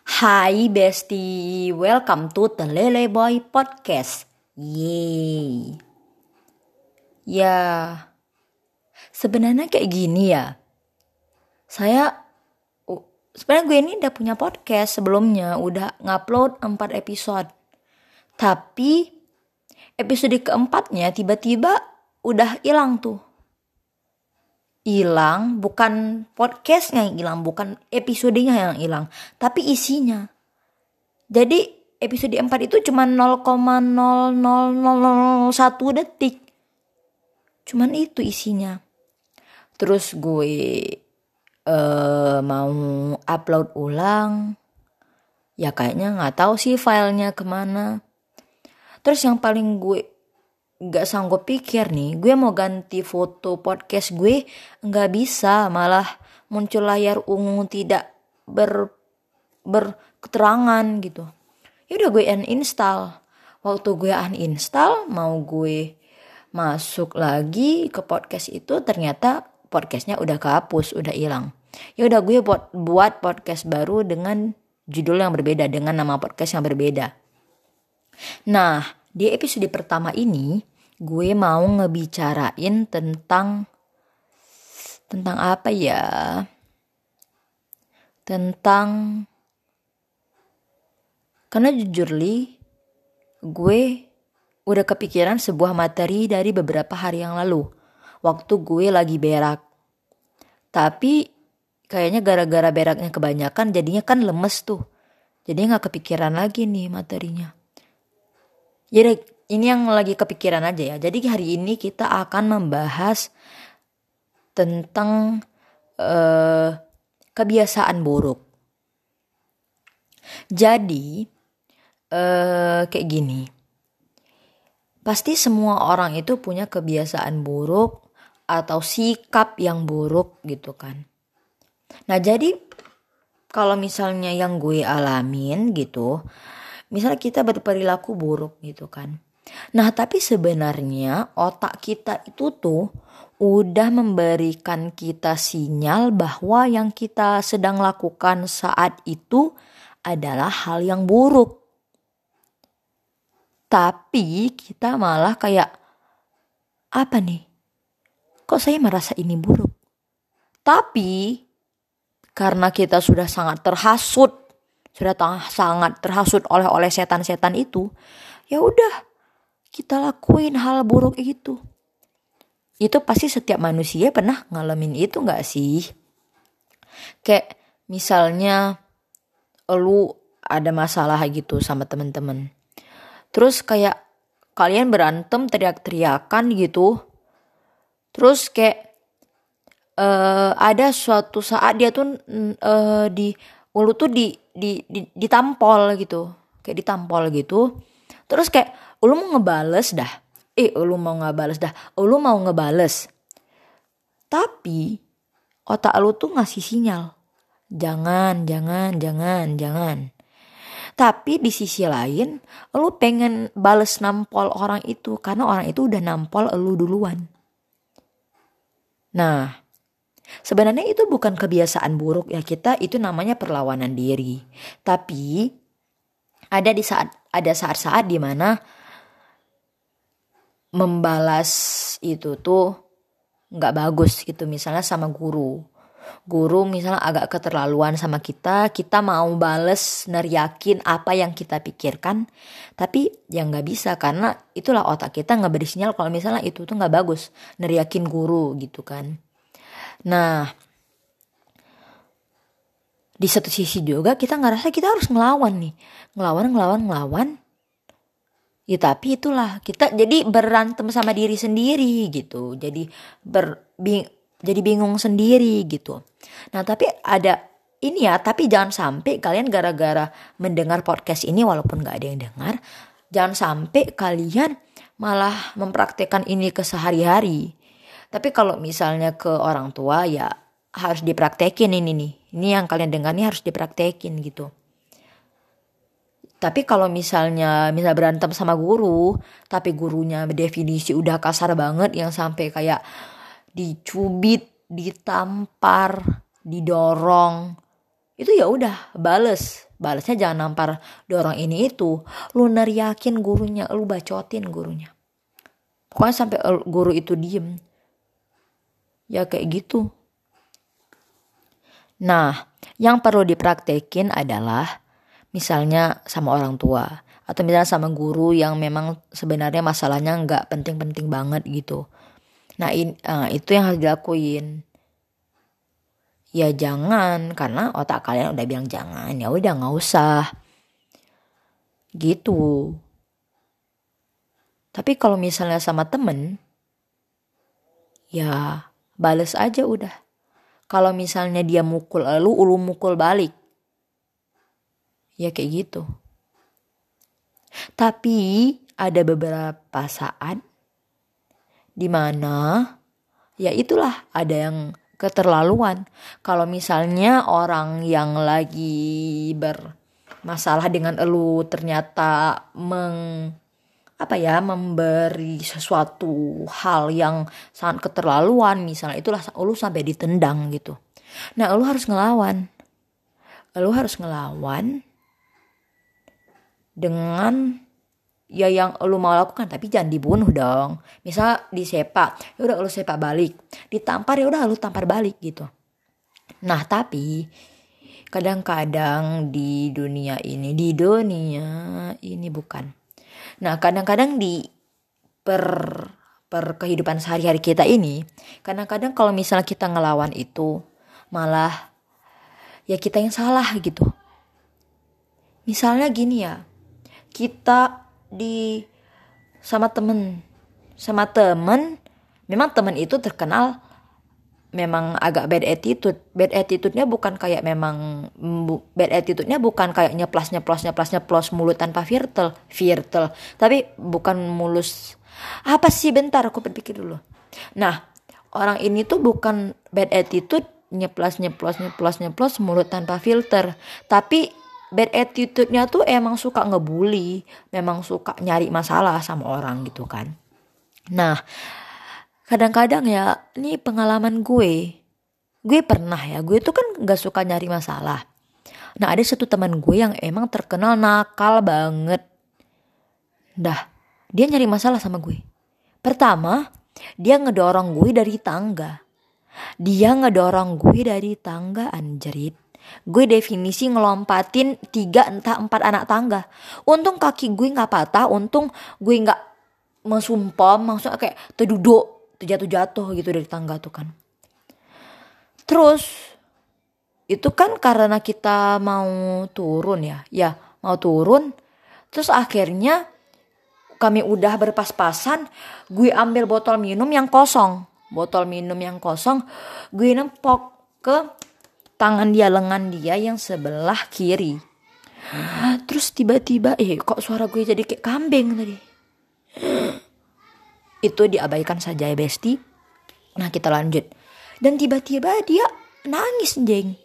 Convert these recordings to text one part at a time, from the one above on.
Hai Besti, welcome to the Lele Boy Podcast. Yeay. Ya, sebenarnya kayak gini ya. Saya, sebenarnya gue ini udah punya podcast sebelumnya, udah ngupload 4 episode. Tapi episode keempatnya tiba-tiba udah hilang tuh. Hilang bukan podcastnya yang hilang, bukan episodenya yang hilang, tapi isinya. Jadi episode 4 itu cuma 0,00001 detik. Cuman itu isinya. Terus gue uh, mau upload ulang. Ya kayaknya nggak tahu sih filenya ke mana. Terus yang paling gue nggak sanggup pikir nih, gue mau ganti foto podcast gue nggak bisa, malah muncul layar ungu tidak ber berketerangan gitu. Ya udah gue uninstall. Waktu gue uninstall, mau gue masuk lagi ke podcast itu ternyata podcastnya udah kehapus, udah hilang. Ya udah gue buat buat podcast baru dengan judul yang berbeda, dengan nama podcast yang berbeda. Nah, di episode pertama ini gue mau ngebicarain tentang tentang apa ya? Tentang karena jujur li gue udah kepikiran sebuah materi dari beberapa hari yang lalu waktu gue lagi berak. Tapi kayaknya gara-gara beraknya kebanyakan jadinya kan lemes tuh. Jadi nggak kepikiran lagi nih materinya. Jadi ini yang lagi kepikiran aja ya. Jadi hari ini kita akan membahas tentang uh, kebiasaan buruk. Jadi uh, kayak gini. Pasti semua orang itu punya kebiasaan buruk atau sikap yang buruk gitu kan. Nah jadi kalau misalnya yang gue alamin gitu, misalnya kita berperilaku buruk gitu kan Nah, tapi sebenarnya otak kita itu tuh udah memberikan kita sinyal bahwa yang kita sedang lakukan saat itu adalah hal yang buruk. Tapi kita malah kayak apa nih? Kok saya merasa ini buruk? Tapi karena kita sudah sangat terhasut, sudah sangat terhasut oleh oleh setan-setan itu, ya udah kita lakuin hal buruk itu. Itu pasti setiap manusia pernah ngalamin itu gak sih? Kayak misalnya lu ada masalah gitu sama temen-temen. Terus kayak kalian berantem teriak-teriakan gitu. Terus kayak uh, ada suatu saat dia tuh uh, di ulu tuh di, di, di ditampol gitu. Kayak ditampol gitu. Terus kayak lu mau ngebales dah. Eh lu mau ngebales dah. Lu mau ngebales. Tapi otak lu tuh ngasih sinyal. Jangan jangan jangan jangan. Tapi di sisi lain lu pengen bales nampol orang itu karena orang itu udah nampol lu duluan. Nah sebenarnya itu bukan kebiasaan buruk ya kita itu namanya perlawanan diri. Tapi ada di saat ada saat-saat di mana membalas itu tuh nggak bagus gitu misalnya sama guru. Guru misalnya agak keterlaluan sama kita kita mau bales neriakin apa yang kita pikirkan tapi ya nggak bisa karena itulah otak kita nggak beri sinyal kalau misalnya itu tuh nggak bagus neriakin guru gitu kan. Nah di satu sisi juga kita ngerasa kita harus ngelawan nih. Ngelawan ngelawan ngelawan Ya tapi itulah kita jadi berantem sama diri sendiri gitu. Jadi ber bing, jadi bingung sendiri gitu. Nah, tapi ada ini ya, tapi jangan sampai kalian gara-gara mendengar podcast ini walaupun gak ada yang dengar, jangan sampai kalian malah mempraktekkan ini ke sehari-hari. Tapi kalau misalnya ke orang tua ya harus dipraktekin ini nih. Ini yang kalian dengar ini harus dipraktekin gitu. Tapi kalau misalnya misal berantem sama guru, tapi gurunya definisi udah kasar banget yang sampai kayak dicubit, ditampar, didorong, itu ya udah bales, balasnya jangan nampar dorong ini itu. Lu neriakin gurunya lu bacotin gurunya. Pokoknya sampai guru itu diem. Ya kayak gitu. Nah yang perlu dipraktekin adalah misalnya sama orang tua atau misalnya sama guru yang memang sebenarnya masalahnya nggak penting-penting banget gitu. Nah in, uh, itu yang harus dilakuin. Ya jangan karena otak kalian udah bilang jangan ya udah nggak usah. Gitu. Tapi kalau misalnya sama temen ya bales aja udah. Kalau misalnya dia mukul lu ulu mukul balik ya kayak gitu. Tapi ada beberapa saat di mana ya itulah ada yang keterlaluan. Kalau misalnya orang yang lagi bermasalah dengan elu ternyata meng apa ya memberi sesuatu hal yang sangat keterlaluan misalnya itulah elu sampai ditendang gitu. Nah elu harus ngelawan. Elu harus ngelawan dengan ya yang lu mau lakukan tapi jangan dibunuh dong. Misal disepak ya udah lu sepak balik. Ditampar ya udah lu tampar balik gitu. Nah tapi kadang-kadang di dunia ini di dunia ini bukan. Nah kadang-kadang di per per kehidupan sehari-hari kita ini kadang-kadang kalau misalnya kita ngelawan itu malah ya kita yang salah gitu. Misalnya gini ya kita di sama temen. Sama temen memang temen itu terkenal memang agak bad attitude. Bad attitude-nya bukan kayak memang bad attitude-nya bukan kayak nyeplas nyeplos nyeplas nyeplos mulut tanpa virtel virtel tapi bukan mulus apa sih? Bentar aku berpikir dulu. Nah orang ini tuh bukan bad attitude nyeplas nyeplos nyeplos nyeplos mulut tanpa filter. Tapi bad attitude-nya tuh emang suka ngebully, memang suka nyari masalah sama orang gitu kan. Nah, kadang-kadang ya, ini pengalaman gue. Gue pernah ya, gue tuh kan gak suka nyari masalah. Nah, ada satu teman gue yang emang terkenal nakal banget. Dah, dia nyari masalah sama gue. Pertama, dia ngedorong gue dari tangga. Dia ngedorong gue dari tangga anjrit gue definisi ngelompatin tiga entah empat anak tangga. Untung kaki gue nggak patah untung gue nggak mesumpam maksudnya kayak terduduk terjatuh-jatuh gitu dari tangga tuh kan. Terus itu kan karena kita mau turun ya? Ya mau turun. Terus akhirnya kami udah berpas-pasan gue ambil botol minum yang kosong. Botol minum yang kosong gue nempok ke tangan dia lengan dia yang sebelah kiri. Terus tiba-tiba eh kok suara gue jadi kayak kambing tadi? Itu diabaikan saja ya besti. Nah kita lanjut. Dan tiba-tiba dia nangis jeng.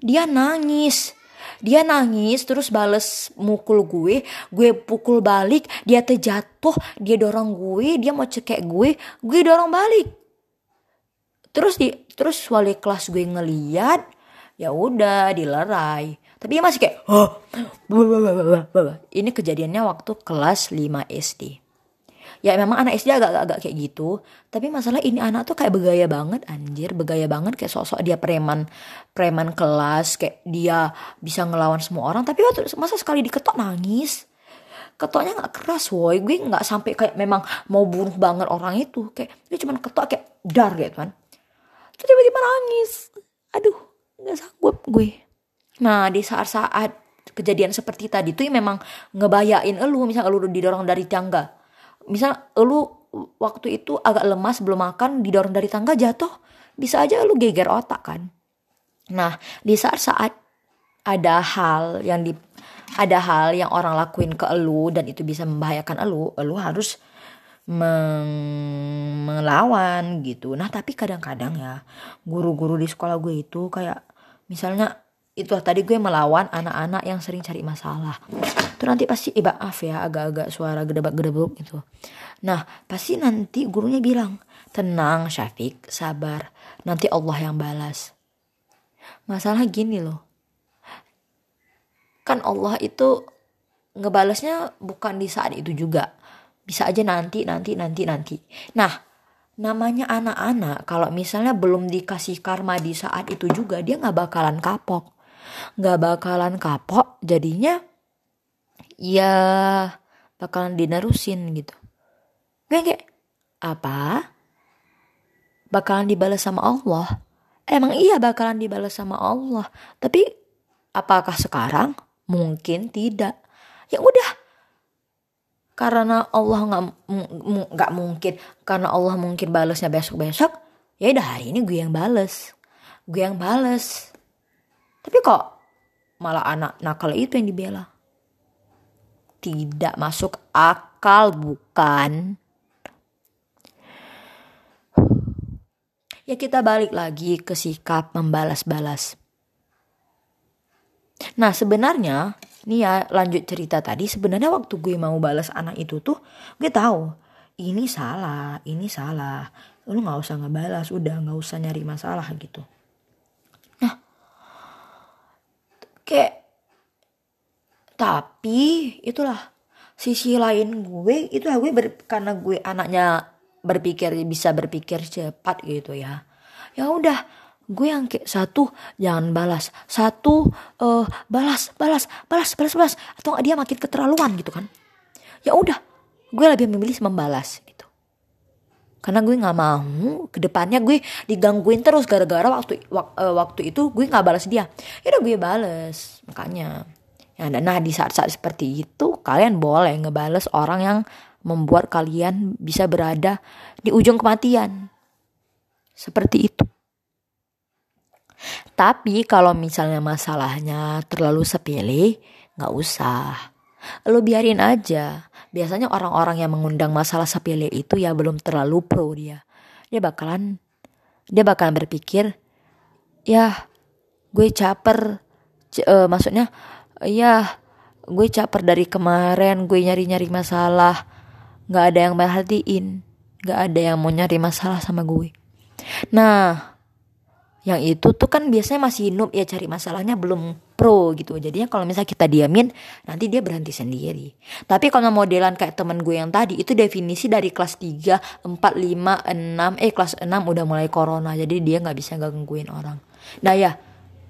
Dia nangis. Dia nangis terus bales mukul gue. Gue pukul balik dia terjatuh dia dorong gue dia mau cekek gue. Gue dorong balik terus di terus wali kelas gue ngeliat ya udah dilerai. Tapi dia masih kayak oh, ini kejadiannya waktu kelas 5 SD ya memang anak SD agak-agak kayak gitu. Tapi masalah ini anak tuh kayak begaya banget anjir. Begaya banget kayak sosok dia preman preman kelas kayak dia bisa ngelawan semua orang. Tapi waktu masa sekali diketok nangis. Ketoknya nggak keras woi. Gue nggak sampai kayak memang mau bunuh banget orang itu. Kayak dia cuma ketok kayak dar gitu kan tiba-tiba nangis. Aduh nggak sanggup gue. Nah di saat-saat kejadian seperti tadi tuh memang ngebayain elu. Misal elu didorong dari tangga. Misal elu waktu itu agak lemas belum makan didorong dari tangga jatuh. Bisa aja elu geger otak kan. Nah di saat-saat ada hal yang di ada hal yang orang lakuin ke elu dan itu bisa membahayakan elu elu harus melawan gitu. Nah tapi kadang-kadang ya guru-guru di sekolah gue itu kayak misalnya itu tadi gue melawan anak-anak yang sering cari masalah. Itu nanti pasti eh maaf ya agak-agak suara gedebak-gedebuk gitu. Nah pasti nanti gurunya bilang tenang Syafiq sabar. Nanti Allah yang balas. Masalah gini loh. Kan Allah itu ngebalesnya bukan di saat itu juga bisa aja nanti nanti nanti nanti. Nah namanya anak-anak kalau misalnya belum dikasih karma di saat itu juga dia nggak bakalan kapok. Nggak bakalan kapok jadinya ya bakalan dinerusin gitu. Kayak kayak apa? Bakalan dibalas sama Allah. Emang iya bakalan dibalas sama Allah tapi apakah sekarang? Mungkin tidak. Ya udah karena Allah nggak nggak mungkin. Karena Allah mungkin balasnya besok besok ya udah hari ini gue yang bales. Gue yang bales. Tapi kok malah anak nakal itu yang dibela? Tidak masuk akal bukan? Ya kita balik lagi ke sikap membalas-balas nah sebenarnya Nih ya lanjut cerita tadi sebenarnya waktu gue mau balas anak itu tuh gue tahu ini salah, ini salah. Lu nggak usah ngebalas, udah nggak usah nyari masalah gitu. Nah, kayak tapi itulah sisi lain gue itu gue ber, karena gue anaknya berpikir bisa berpikir cepat gitu ya. Ya udah, gue yang kayak satu jangan balas. Satu uh, balas balas balas balas balas. Atau dia makin keterlaluan gitu kan? Ya udah gue lebih memilih membalas gitu. Karena gue nggak mau ke depannya gue digangguin terus gara-gara waktu wak, uh, waktu itu gue nggak balas dia. Ya udah gue balas makanya. Ya nah di saat-saat seperti itu kalian boleh ngebales orang yang membuat kalian bisa berada di ujung kematian. Seperti itu tapi kalau misalnya masalahnya terlalu sepele, nggak usah. Lo biarin aja. Biasanya orang-orang yang mengundang masalah sepele itu ya belum terlalu pro dia. Dia bakalan dia bakalan berpikir, ya gue caper, C uh, maksudnya ya gue caper dari kemarin gue nyari-nyari masalah, nggak ada yang merhatiin, nggak ada yang mau nyari masalah sama gue. Nah, yang itu tuh kan biasanya masih noob ya cari masalahnya belum pro gitu. Jadinya kalau misalnya kita diamin nanti dia berhenti sendiri. Tapi kalau modelan kayak temen gue yang tadi itu definisi dari kelas 3 4 5 6 eh kelas 6 udah mulai corona. Jadi dia nggak bisa gangguin orang. Nah ya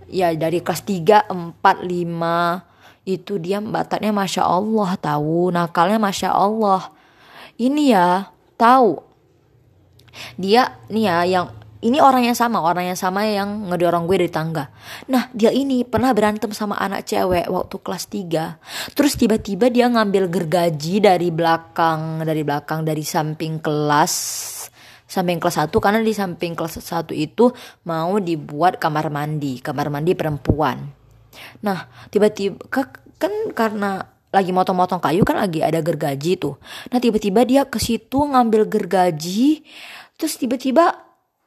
ya dari kelas 3 4 5 itu dia batatnya masya Allah tahu. Nakalnya masya Allah. Ini ya tahu. Dia nih ya yang ini orang yang sama, orang yang sama yang ngedorong gue dari tangga. Nah, dia ini pernah berantem sama anak cewek waktu kelas 3. Terus tiba-tiba dia ngambil gergaji dari belakang, dari belakang dari samping kelas samping kelas 1 karena di samping kelas 1 itu mau dibuat kamar mandi, kamar mandi perempuan. Nah, tiba-tiba kan karena lagi motong-motong kayu kan lagi ada gergaji tuh. Nah, tiba-tiba dia ke situ ngambil gergaji terus tiba-tiba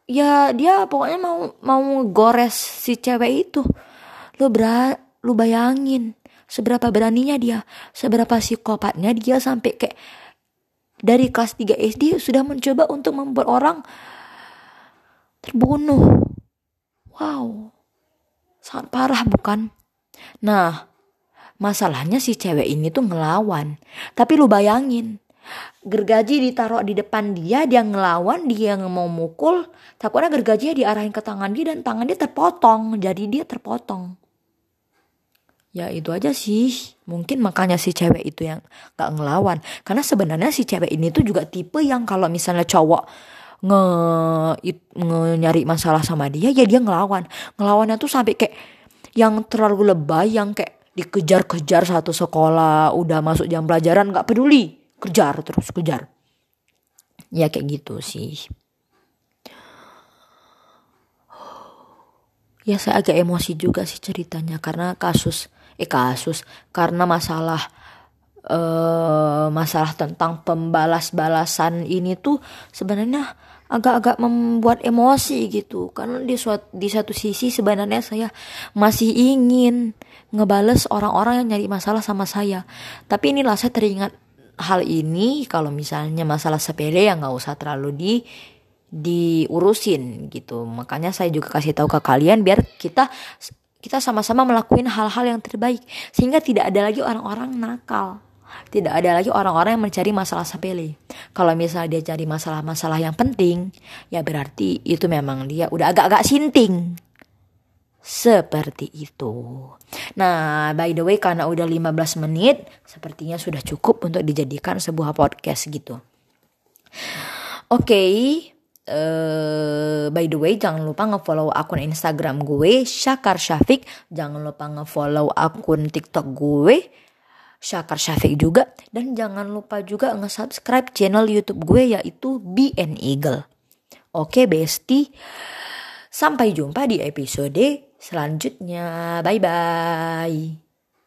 ya dia pokoknya mau mau gores si cewek itu. Lu ber lu bayangin seberapa beraninya dia seberapa psikopatnya dia sampai kayak dari kelas 3 SD sudah mencoba untuk membuat orang terbunuh. Wow sangat parah bukan? Nah masalahnya si cewek ini tuh ngelawan. Tapi lu bayangin gergaji ditaruh di depan dia dia ngelawan dia mau mukul. Takutnya gergajinya diarahin ke tangan dia dan tangan dia terpotong. Jadi dia terpotong. Ya itu aja sih. Mungkin makanya si cewek itu yang gak ngelawan. Karena sebenarnya si cewek ini tuh juga tipe yang kalau misalnya cowok nge, nge nyari masalah sama dia ya dia ngelawan. Ngelawannya tuh sampai kayak yang terlalu lebay yang kayak dikejar-kejar satu sekolah udah masuk jam pelajaran nggak peduli kejar terus kejar. Ya kayak gitu sih. Ya saya agak emosi juga sih ceritanya karena kasus eh kasus. Karena masalah eh masalah tentang pembalas-balasan ini tuh sebenarnya agak-agak membuat emosi gitu. Karena di suatu di satu sisi sebenarnya saya masih ingin ngebales orang-orang yang nyari masalah sama saya. Tapi inilah saya teringat hal ini kalau misalnya masalah sepele ya nggak usah terlalu di diurusin gitu makanya saya juga kasih tahu ke kalian biar kita kita sama-sama melakukan hal-hal yang terbaik sehingga tidak ada lagi orang-orang nakal tidak ada lagi orang-orang yang mencari masalah sepele. Kalau misalnya dia cari masalah-masalah yang penting, ya berarti itu memang dia udah agak-agak sinting. Seperti itu. Nah, by the way karena udah 15 menit, sepertinya sudah cukup untuk dijadikan sebuah podcast gitu. Oke, okay, uh, eh, by the way jangan lupa ngefollow akun Instagram gue Syakar Syafiq, jangan lupa ngefollow akun TikTok gue Syakar Syafiq juga dan jangan lupa juga nge-subscribe channel YouTube gue yaitu BN Eagle. Oke, Besti. Sampai jumpa di episode selanjutnya. Bye bye.